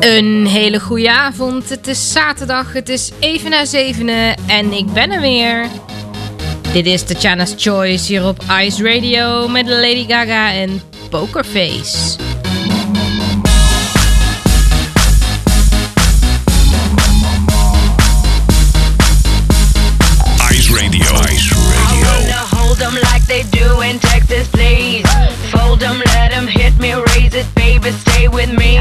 Een hele goede avond. Het is zaterdag, het is even na zevenen en ik ben er weer. Dit is Tatjana's Choice hier op Ice Radio met Lady Gaga en Pokerface. Ice Radio. Ice Radio. I wanna hold them like they do in Texas, please. Fold them, let them hit me, raise it, baby, stay with me.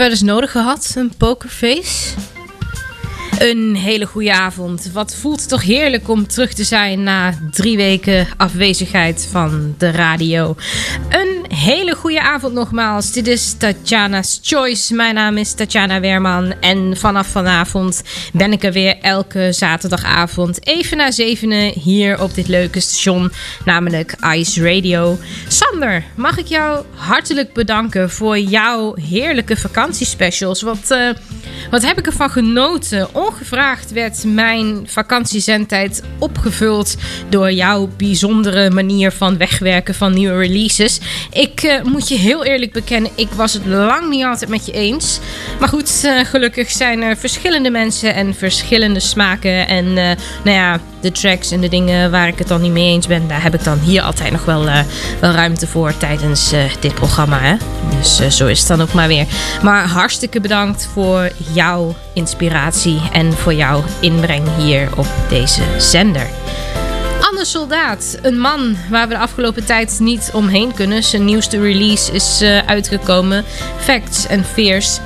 wel eens nodig gehad, een pokerface? Een hele goede avond. Wat voelt het toch heerlijk om terug te zijn na drie weken afwezigheid van de radio. Een hele goede avond nogmaals. Dit is Tatjana's Choice. Mijn naam is Tatjana Weerman. En vanaf vanavond ben ik er weer elke zaterdagavond even na zevenen hier op dit leuke station, namelijk Ice Radio. Sander, mag ik jou hartelijk bedanken voor jouw heerlijke vakantiespecials. Wat, uh, wat heb ik ervan genoten? Ongevraagd werd mijn vakantiezendtijd opgevuld door jouw bijzondere manier van wegwerken van nieuwe releases. Ik uh, moet je heel eerlijk bekennen, ik was het lang niet altijd met je eens. Maar goed, uh, gelukkig zijn er verschillende mensen en verschillende smaken. En uh, nou ja, de tracks en de dingen waar ik het dan niet mee eens ben, daar heb ik dan hier altijd nog wel, wel ruimte voor tijdens dit programma. Hè? Dus zo is het dan ook maar weer. Maar hartstikke bedankt voor jouw inspiratie en voor jouw inbreng hier op deze zender. Anne Soldaat, een man waar we de afgelopen tijd niet omheen kunnen. Zijn nieuwste release is uh, uitgekomen, Facts and Fears.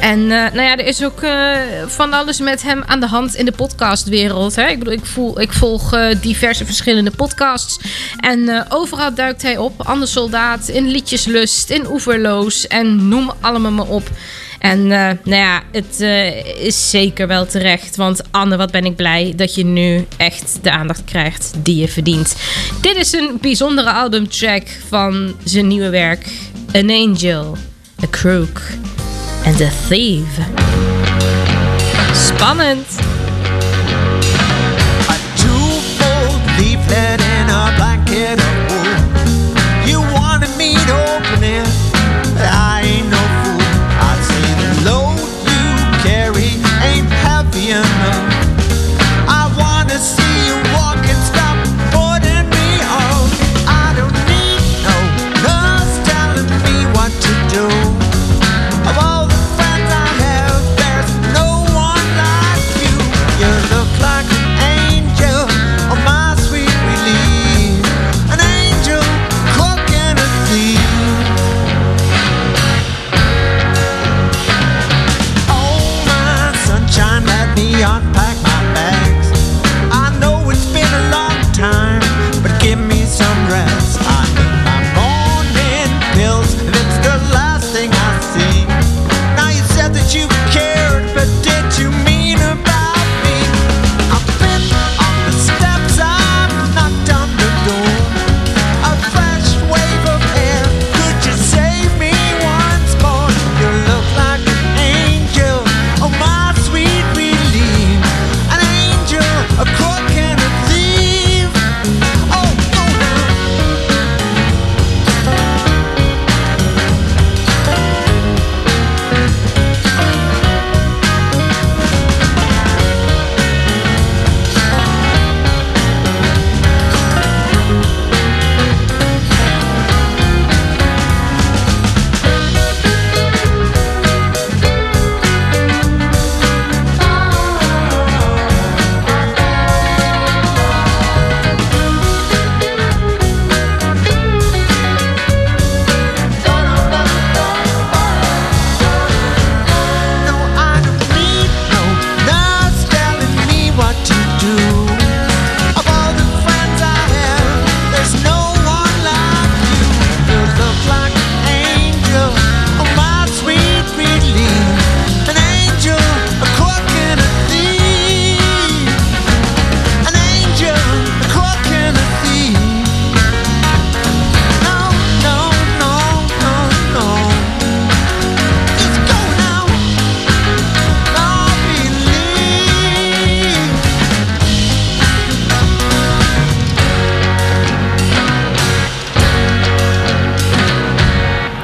En uh, nou ja, er is ook uh, van alles met hem aan de hand in de podcastwereld. Hè? Ik bedoel, ik, voel, ik volg diverse verschillende podcasts. En overal duikt hij op. Anne Soldaat, in Liedjeslust, in Oeverloos en noem allemaal maar op. En uh, nou ja, het uh, is zeker wel terecht. Want Anne, wat ben ik blij dat je nu echt de aandacht krijgt die je verdient. Dit is een bijzondere albumtrack van zijn nieuwe werk. An Angel, A Crook and A Thief. Spannend! A two-fold leaflet in a blanket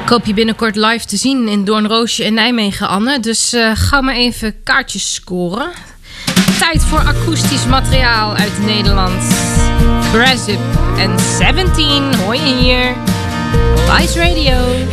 Ik hoop je binnenkort live te zien in Doornroosje in Nijmegen, Anne. Dus eh, ga maar even kaartjes scoren. Tijd voor akoestisch materiaal uit Nederland. Brezip en 17 hoor je hier. op Ice Radio.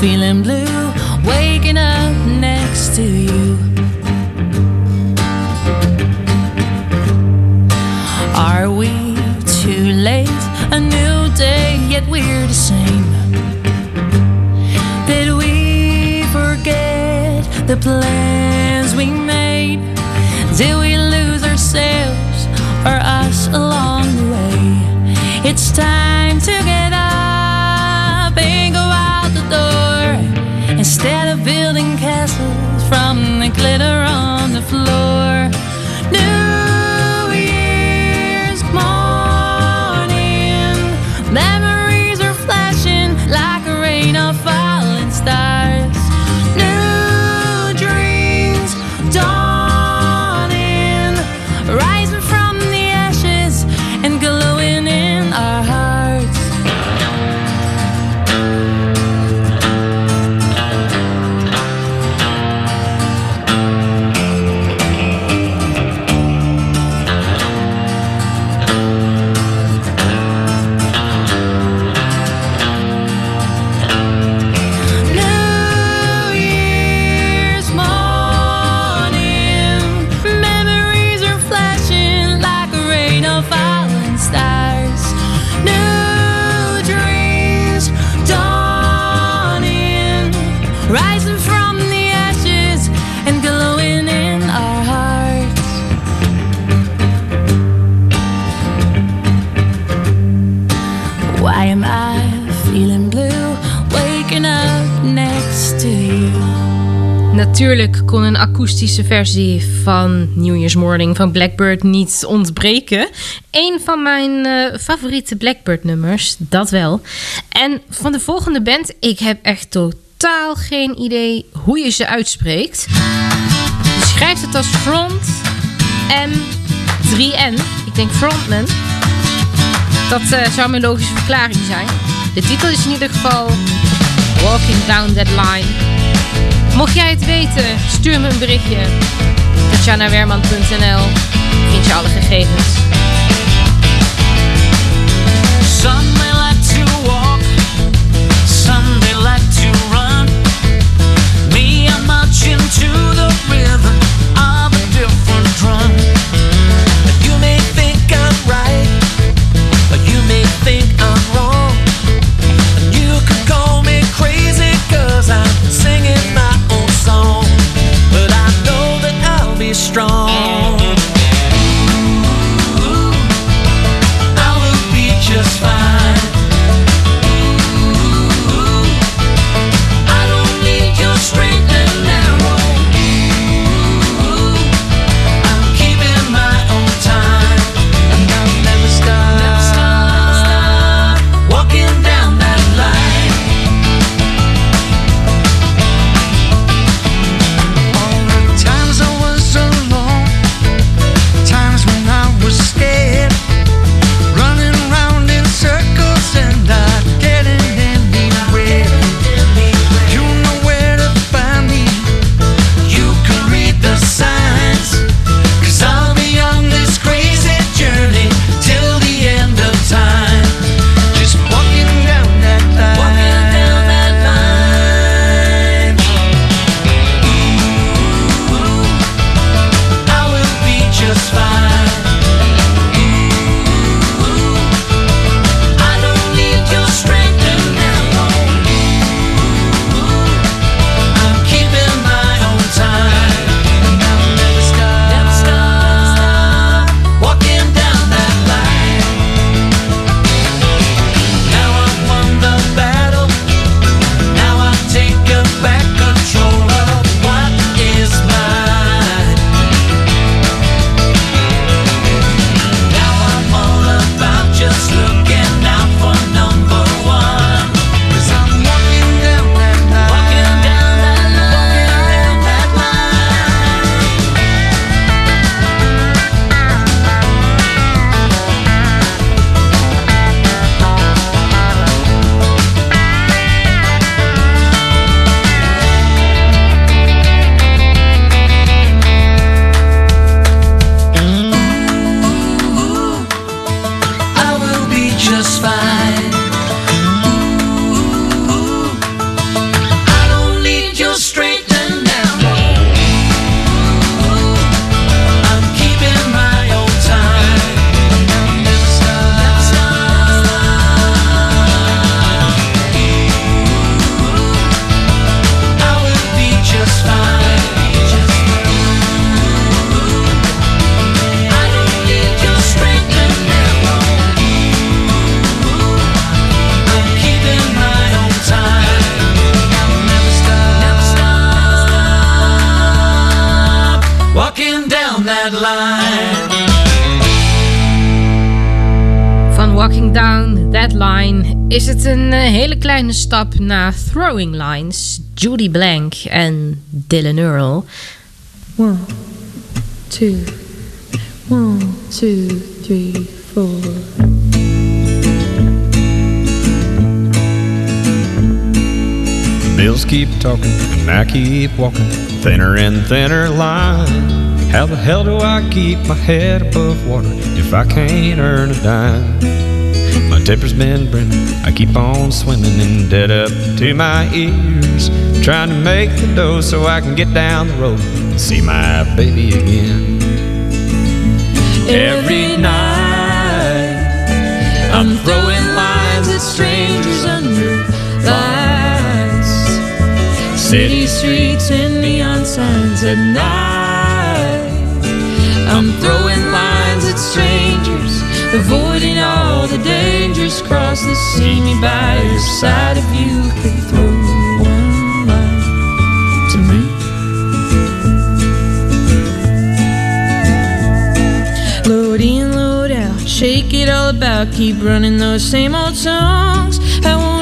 Feeling blue? Waking up next to you. Are we too late? A new day, yet we're the same. Did we forget the plans we made? Did we Natuurlijk kon een akoestische versie van New Year's Morning van Blackbird niet ontbreken. Een van mijn eh, favoriete Blackbird-nummers, dat wel. En van de volgende band, ik heb echt totaal geen idee hoe je ze uitspreekt. Je schrijft het als front M3N. Ik denk frontman. Dat eh, zou mijn logische verklaring zijn. De titel is in ieder geval Walking Down That Line. Mocht jij het weten, stuur me een berichtje. Tatjanawerman.nl Vind je alle gegevens. You may think I'm right, but you may think I'm wrong. Line. Van Walking Down That Line is het een eh, hele kleine stap naar Throwing Lines. Judy Blank en Dylan Earl. One, two, one, two, three, four. Bills keep talking and I keep walking thinner and thinner line. How the hell do I keep my head above water if I can't earn a dime? My temper's been brimming, I keep on swimming in debt up to my ears, trying to make the dough so I can get down the road and see my baby again. Every night I'm throwing lines at strangers under lights. City streets and neon signs at night. I'm throwing lines at strangers, avoiding all the dangers. Cross the sea, me by your side if you could throw one line to me. Load in, load out, shake it all about, keep running those same old songs. I won't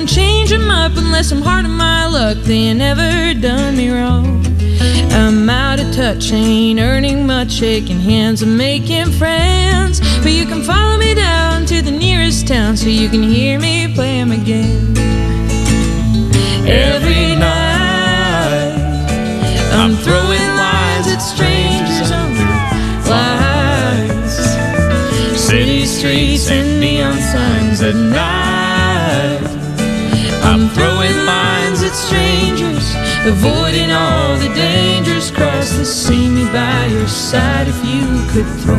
change them up unless I'm hard on my luck. They ain't never done me wrong. I'm out of touch, ain't earning much, shaking hands and making friends. But you can follow me down to the nearest town so you can hear me play 'em again. Every night I'm throwing avoiding all the dangers. Cross the sea, me by your side if you could throw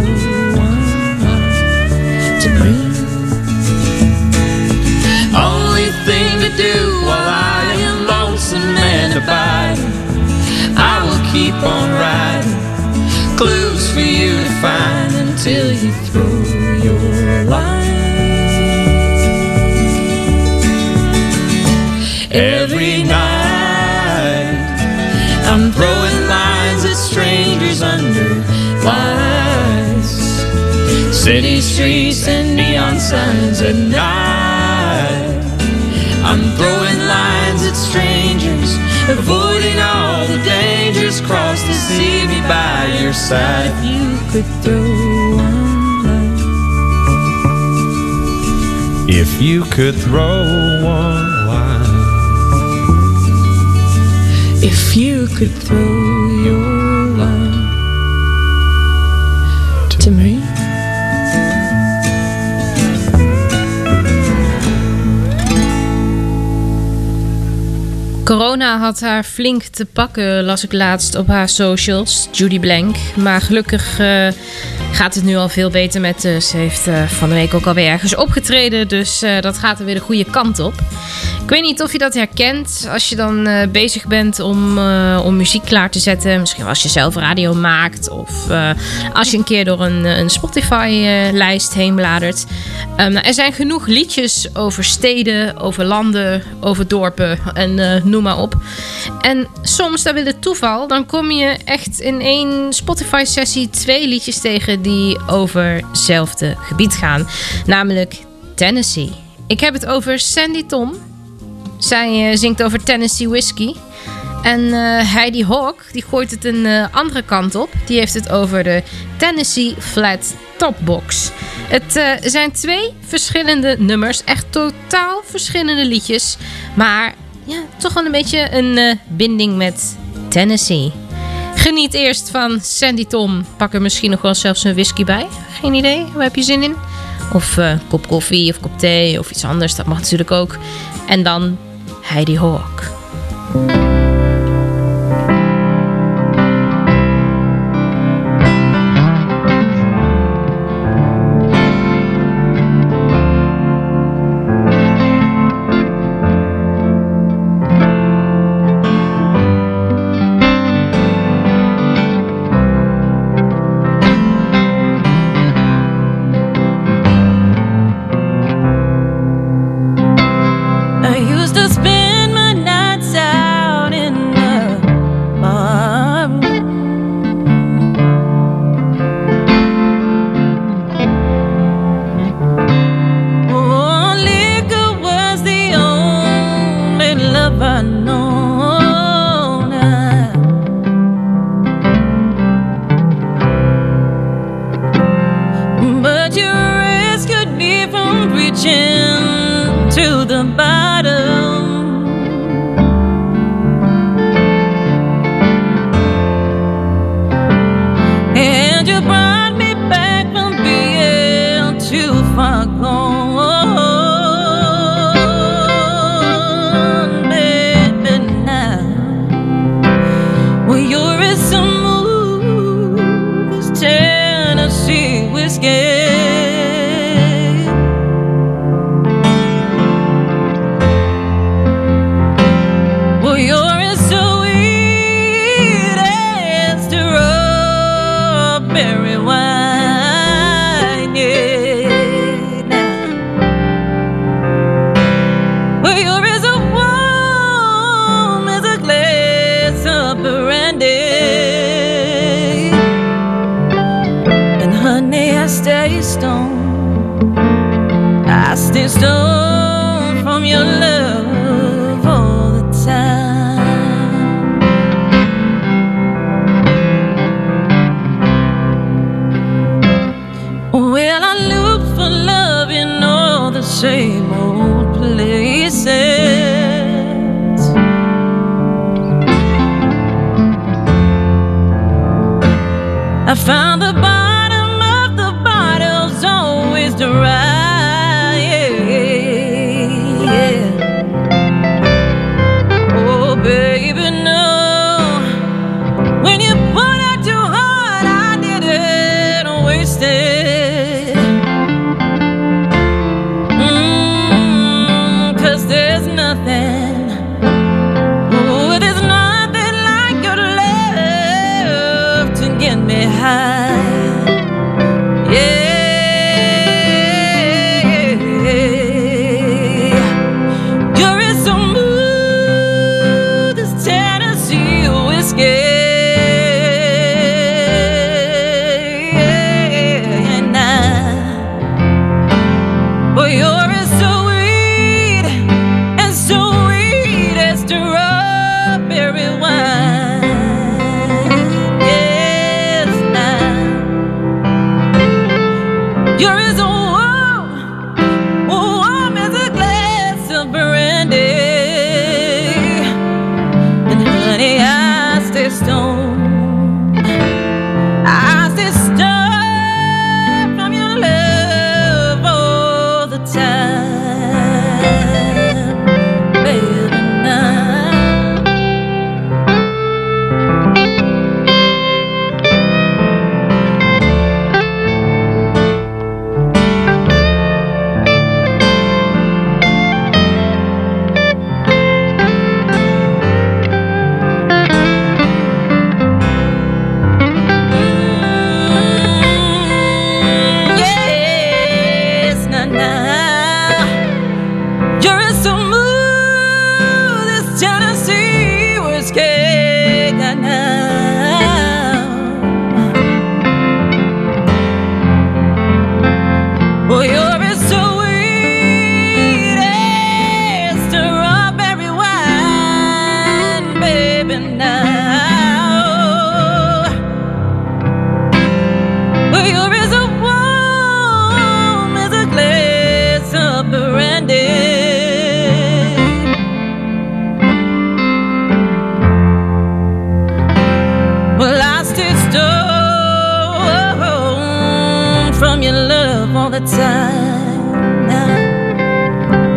one line to me. Only thing to do while I am lonesome and abiding. I will keep on riding. Clues for you to find until you throw City streets and neon signs at night. I'm throwing lines at strangers, avoiding all the dangers. Cross the sea, be by your side if you could throw one line. If you could throw one line, If you could throw Corona had haar flink te pakken, las ik laatst op haar socials, Judy Blank. Maar gelukkig eh, gaat het nu al veel beter met. Ze heeft eh, van de week ook alweer ergens opgetreden, dus eh, dat gaat er weer de goede kant op. Ik weet niet of je dat herkent als je dan eh, bezig bent om, eh, om muziek klaar te zetten. Misschien als je zelf radio maakt of eh, als je een keer door een, een Spotify-lijst heen bladert. Ehm, nou, er zijn genoeg liedjes over steden, over landen, over dorpen en noem maar op. En soms, daar wil het toeval, dan kom je echt in één Spotify-sessie twee liedjes tegen die over hetzelfde gebied gaan. Namelijk Tennessee. Ik heb het over Sandy Tom. Zij eh, zingt over Tennessee whiskey. En eh, Heidi Hawk, die gooit het een eh, andere kant op. Die heeft het over de Tennessee Flat Top Box. Het zijn twee verschillende nummers. Echt totaal verschillende liedjes. Maar ja, toch wel een beetje een binding met Tennessee. Geniet eerst van Sandy Tom. Pak er misschien nog wel zelfs een whisky bij. Geen idee, waar heb je zin in? Of een kop koffie of kop thee of iets anders. Dat mag natuurlijk ook. En dan Heidi Hawk. provider.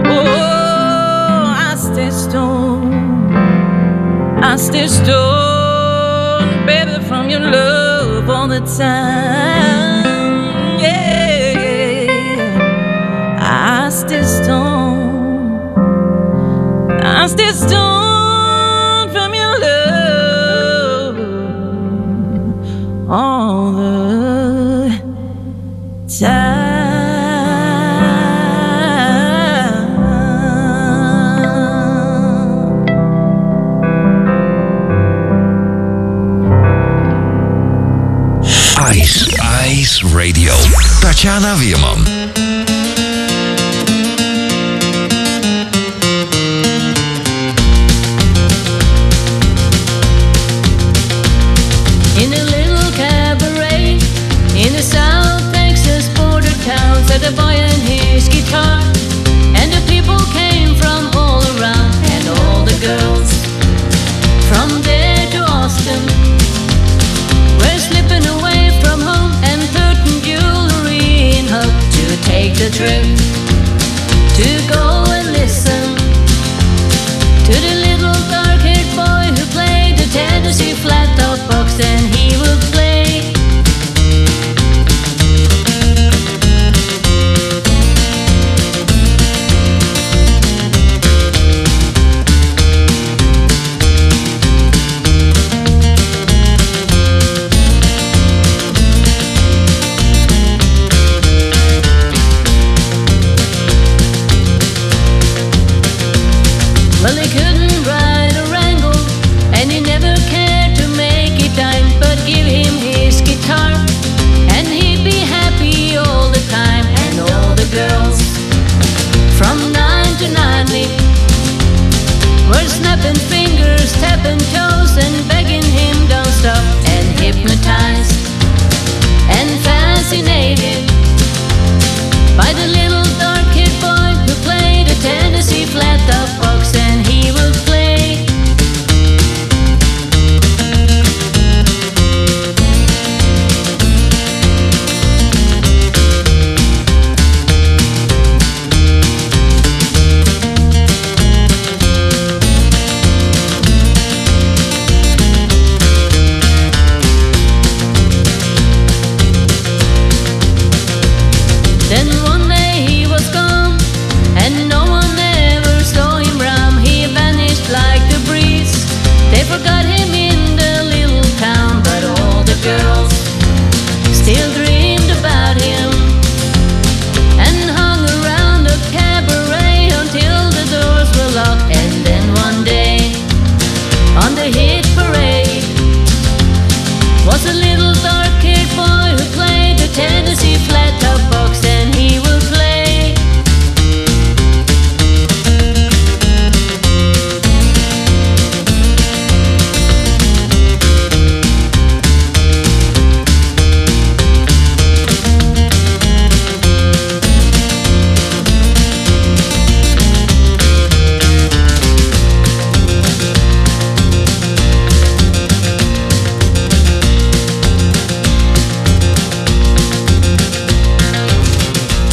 Oh, I stay stone, I stay stone, baby, from your love all the time. Tatjana Wiermann.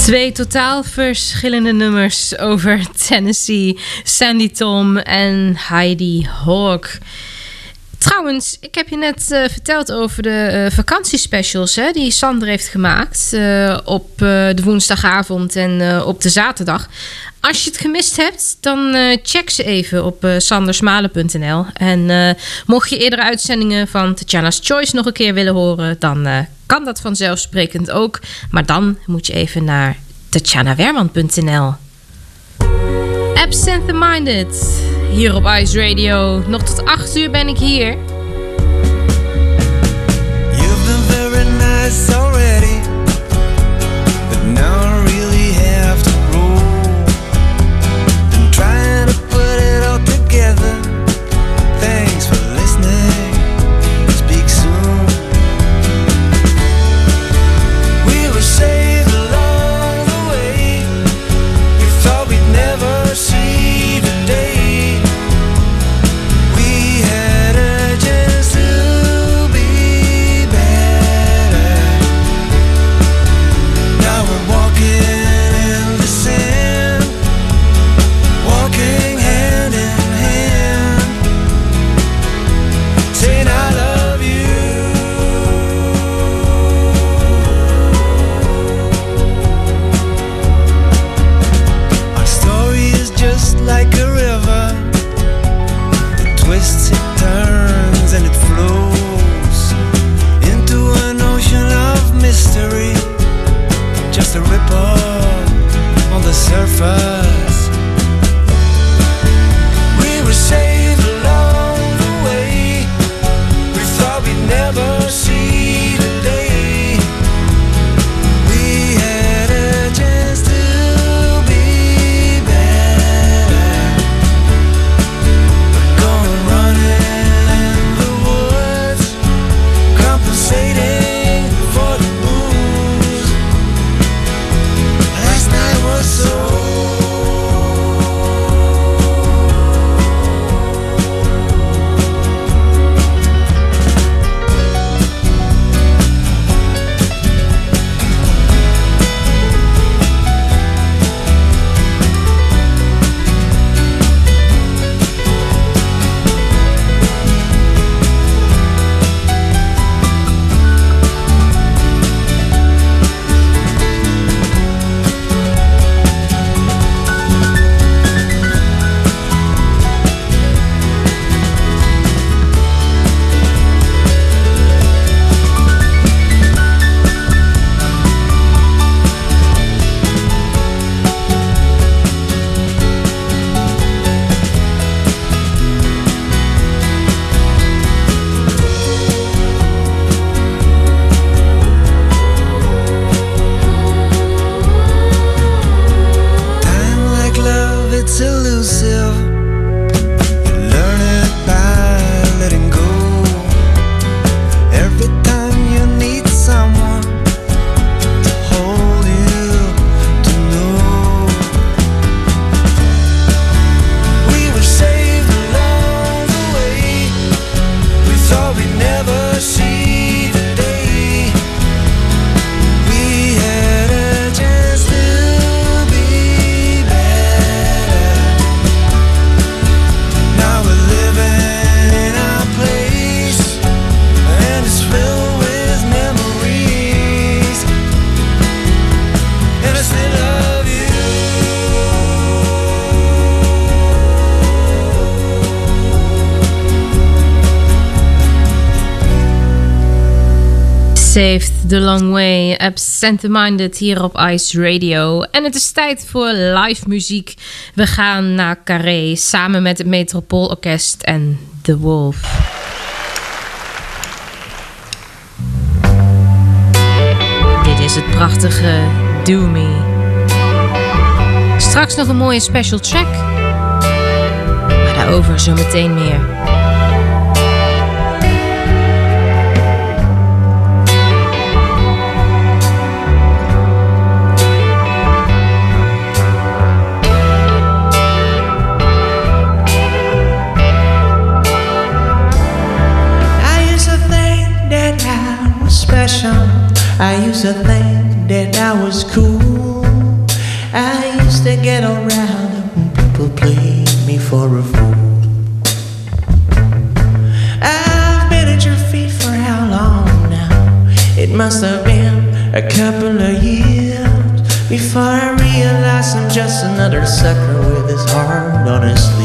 Twee totaal verschillende nummers over Tennessee, Sandy Tom en Heidi Hawk. Trouwens, ik heb je net eh, verteld over de eh, vakantiespecials hè, die Sander heeft gemaakt eh, op de woensdagavond en op de zaterdag als je het gemist hebt, dan eh, check ze even op eh, uh, sandersmalen.nl. En eh, mocht je eerdere uitzendingen van Tatjana's Choice nog een keer willen horen, dan kan dat vanzelfsprekend ook. Maar dan moet je even naar tatjanawerman.nl. Absent Minded, hier op Ice Radio. Nog tot 8 uur ben ik hier. You've been very nice already. together. The Long Way, Absent-Minded hier op Ice Radio. En het is tijd voor live muziek. We gaan naar Carré samen met het Metropoolorkest en The Wolf. Dit is het prachtige Do Me. Straks nog een mooie special track. Maar daarover zometeen meer. I used to think that I was cool. I used to get around when people played me for a fool. I've been at your feet for how long now? It must have been a couple of years before I realized I'm just another sucker with his heart on his sleeve.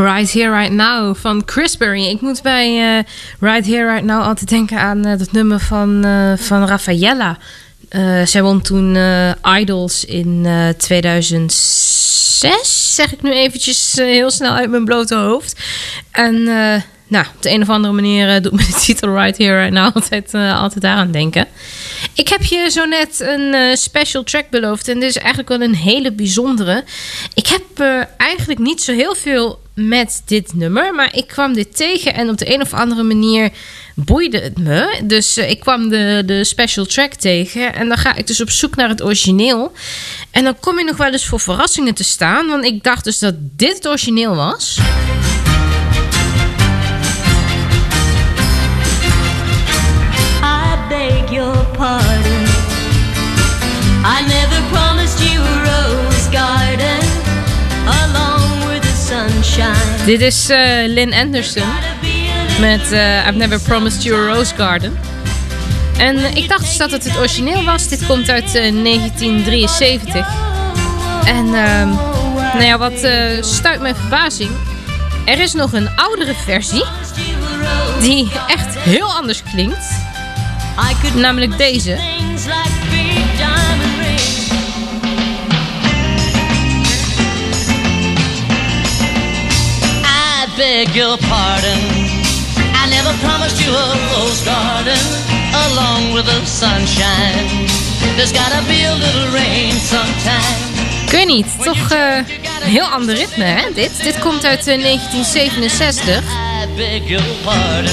Right Here, Right Now van Chris Berry. Ik moet bij eh, Right Here, Right Now altijd denken aan eh, dat nummer van, eh van Raffaella. Zij won toen Idols in eh 2006, zeg ik nu eventjes heel snel uit mijn blote hoofd. En nou, op de een of andere manier doet me de titel Right Here, Right Now altijd, altijd daaraan denken. Ik heb je zo net een special track beloofd. En dit is eigenlijk wel een hele bijzondere. Ik heb eigenlijk niet zo heel veel met dit nummer. Maar ik kwam dit tegen en op de een of andere manier boeide het me. Dus eh, ik kwam de, de special track tegen. En dan ga ik dus op zoek naar het origineel. En dan kom je nog wel eens voor verrassingen te staan. Want ik dacht dus dat dit het origineel was. Dit is eh, Lynn Anderson met eh, I've Never Promised You a Rose Garden. En eh, ik dacht dus dat het het origineel was. Dit komt uit eh, 1973. En ehm, nou ja, wat eh, stuit mijn verbazing. Er is nog een oudere versie die echt heel anders klinkt. Namelijk deze. Beg your pardon. I never promised you a rose garden along with the sunshine. There's gotta be a little rain sometime. Kun je niet, toch eh, een heel ander ritme, hè? Dit, dit komt uit eh, 1967.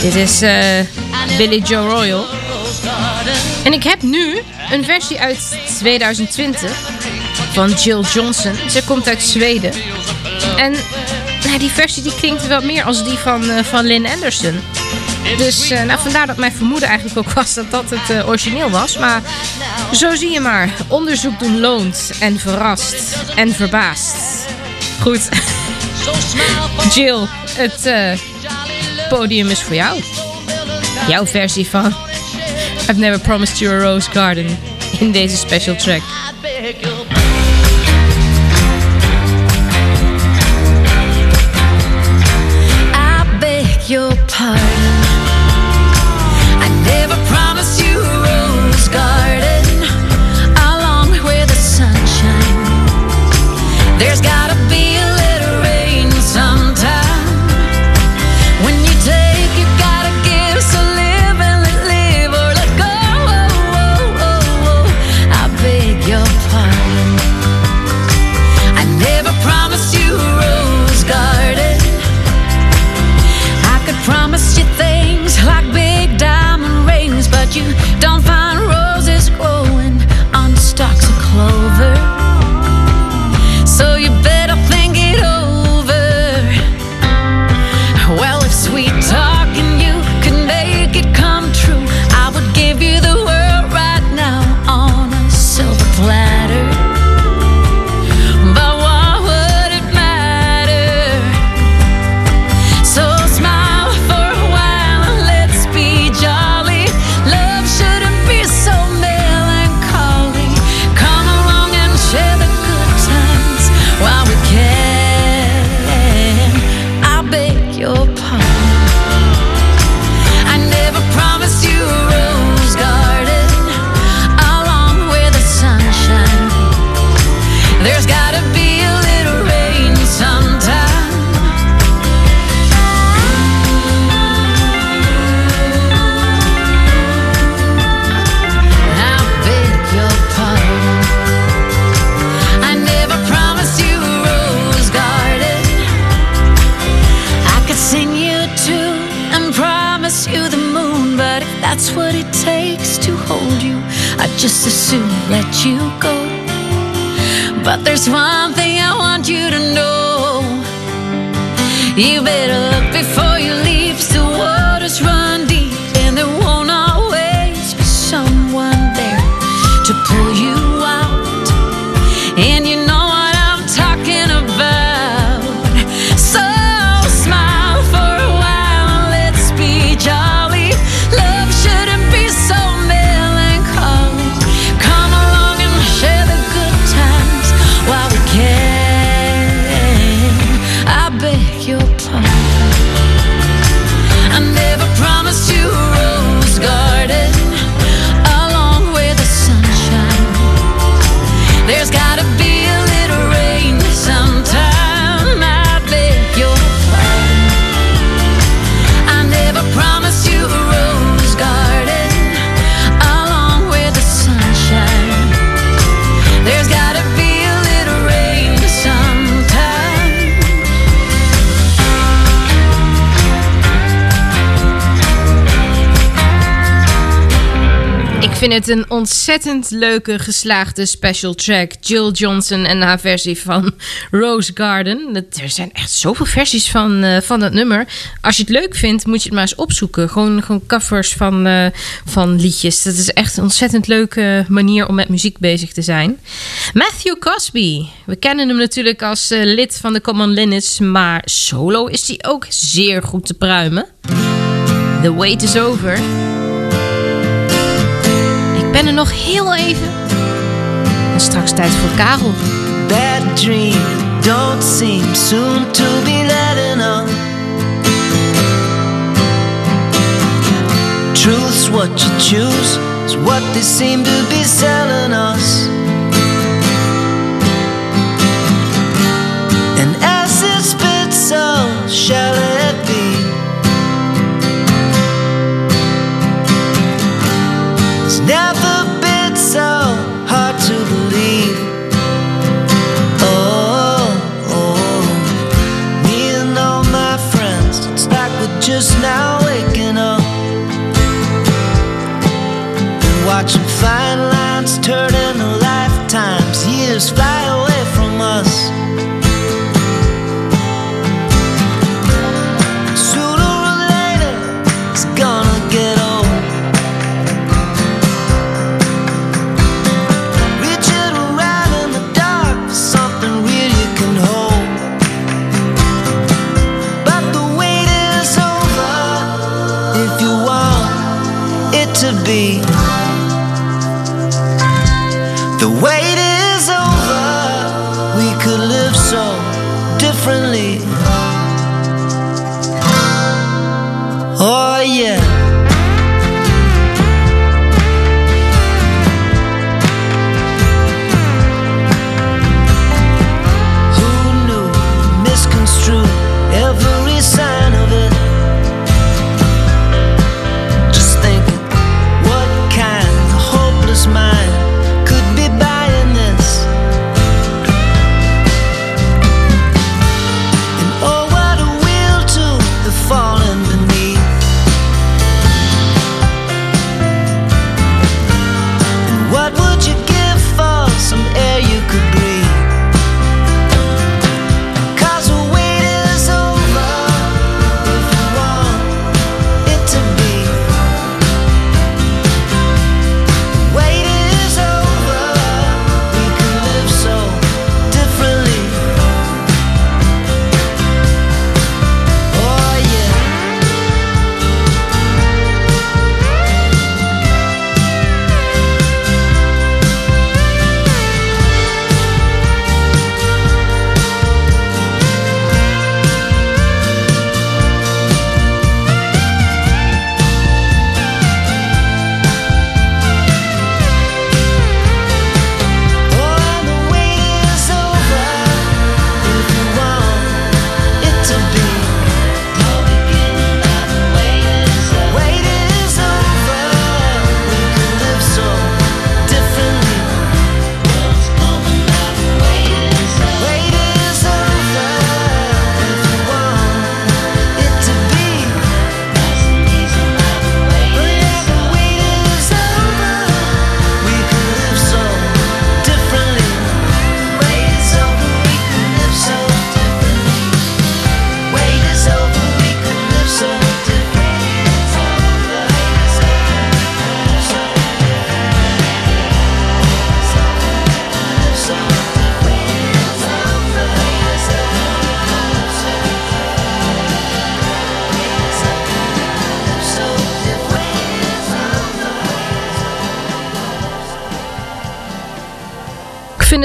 Dit is eh, Billy Joe Royal. En ik heb nu een versie uit 2020 van Jill Johnson. Ze komt uit Zweden. En nou, die versie die klinkt wel meer als die van, eh, van Lynn Anderson. Dus eh, nou, vandaar dat mijn vermoeden eigenlijk ook was dat dat het eh, origineel was. Maar zo zie je maar. Onderzoek doen loont en verrast en verbaast. Goed. Jill, het podium is voor jou. Jouw versie van I've Never Promised You a Rose Garden in deze special track. Your vind het een ontzettend leuke geslaagde special track. Jill Johnson en haar versie van Rose Garden. Er zijn echt zoveel versies van, eh, van dat nummer. Als je het leuk vindt, moet je het maar eens opzoeken. Gewoon, gewoon covers van, eh, van liedjes. Dat is echt een ontzettend leuke manier om met muziek bezig te zijn. Matthew Cosby. We kennen hem natuurlijk als eh, lid van de Common Linnets. Maar solo is hij ook zeer goed te pruimen. The wait is over. Ben er nog heel even. En straks tijd voor Karel. Bad dream don't seem soon to be letting up. Truth's what you choose, is what they seem to be selling us. turn in a lifetime's years fly. The wait is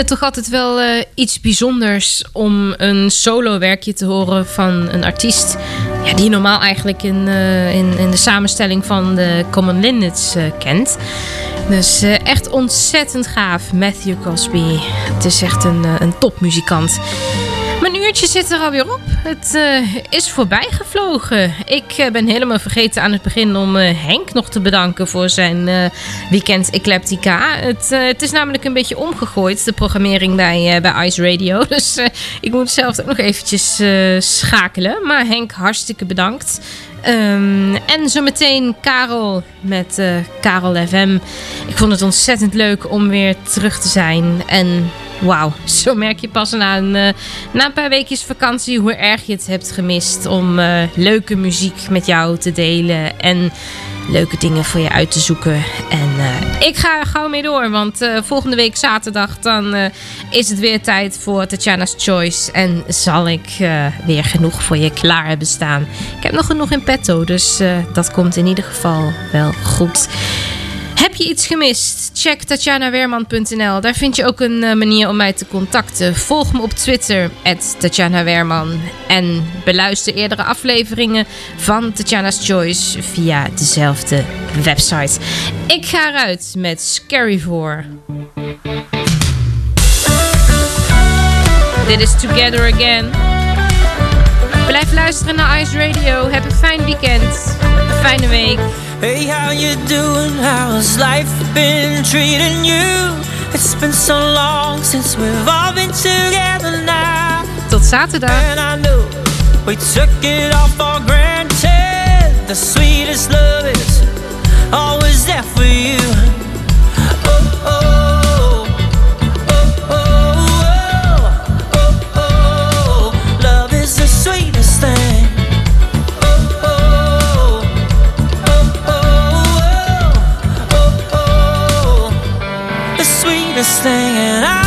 het toch altijd wel eh, iets bijzonders om een solo-werkje te horen van een artiest. Ja, die je normaal eigenlijk in, eh, in, in de samenstelling van de Common Linnets eh, kent. Dus echt ontzettend gaaf, Matthew Cosby. Het is echt een, een topmuzikant. Mijn uurtje zit er alweer op. Het eh, is voorbij gevlogen. Ik eh, ben helemaal vergeten aan het begin om eh, Henk nog te bedanken voor zijn weekend Eclectica. Het, het is namelijk een beetje omgegooid, de programmering bij, bij Ice Radio. Dus ik moet zelf ook nog eventjes schakelen. Maar Henk, hartstikke bedankt. Ehm, en zometeen Karel met Karel FM. Ik vond het ontzettend leuk om weer terug te zijn. En wauw, zo merk je pas na een, eh, na een paar weekjes vakantie hoe erg je het hebt gemist om eh, leuke muziek met jou te delen. En leuke dingen voor je uit te zoeken. En eh, ik ga er gauw mee door, want volgende week zaterdag dan is het weer tijd voor Tatjana's Choice. En zal ik weer genoeg voor je klaar hebben staan. Ik heb nog genoeg in petto, dus dat komt in ieder geval wel goed. Heb je iets gemist? Check tatjanawerman.nl. Daar vind je ook een eh, manier om mij te contacten. Volg me op Twitter, @tatjanawerman En beluister eerdere afleveringen van Tatjana's Choice via dezelfde website. Ik ga eruit met Scary 4. Dit is Together Again. Blijf luisteren naar Ice Radio. Heb een fijn weekend. Fijne week. Hey, how you doing? How's life been treating you? It's been so long since we've all been together now. Tot zaterdag. And I know we took it all for granted. The sweetest love is always there for you. singing. I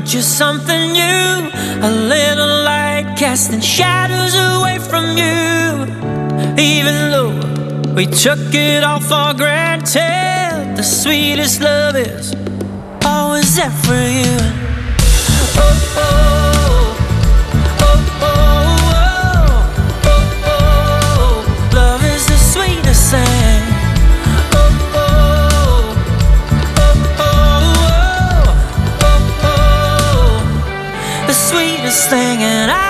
Just you something new, a little light casting shadows away from you. Even though we took it all for granted, the sweetest love is always there for you. Oh, oh. sand this thing and I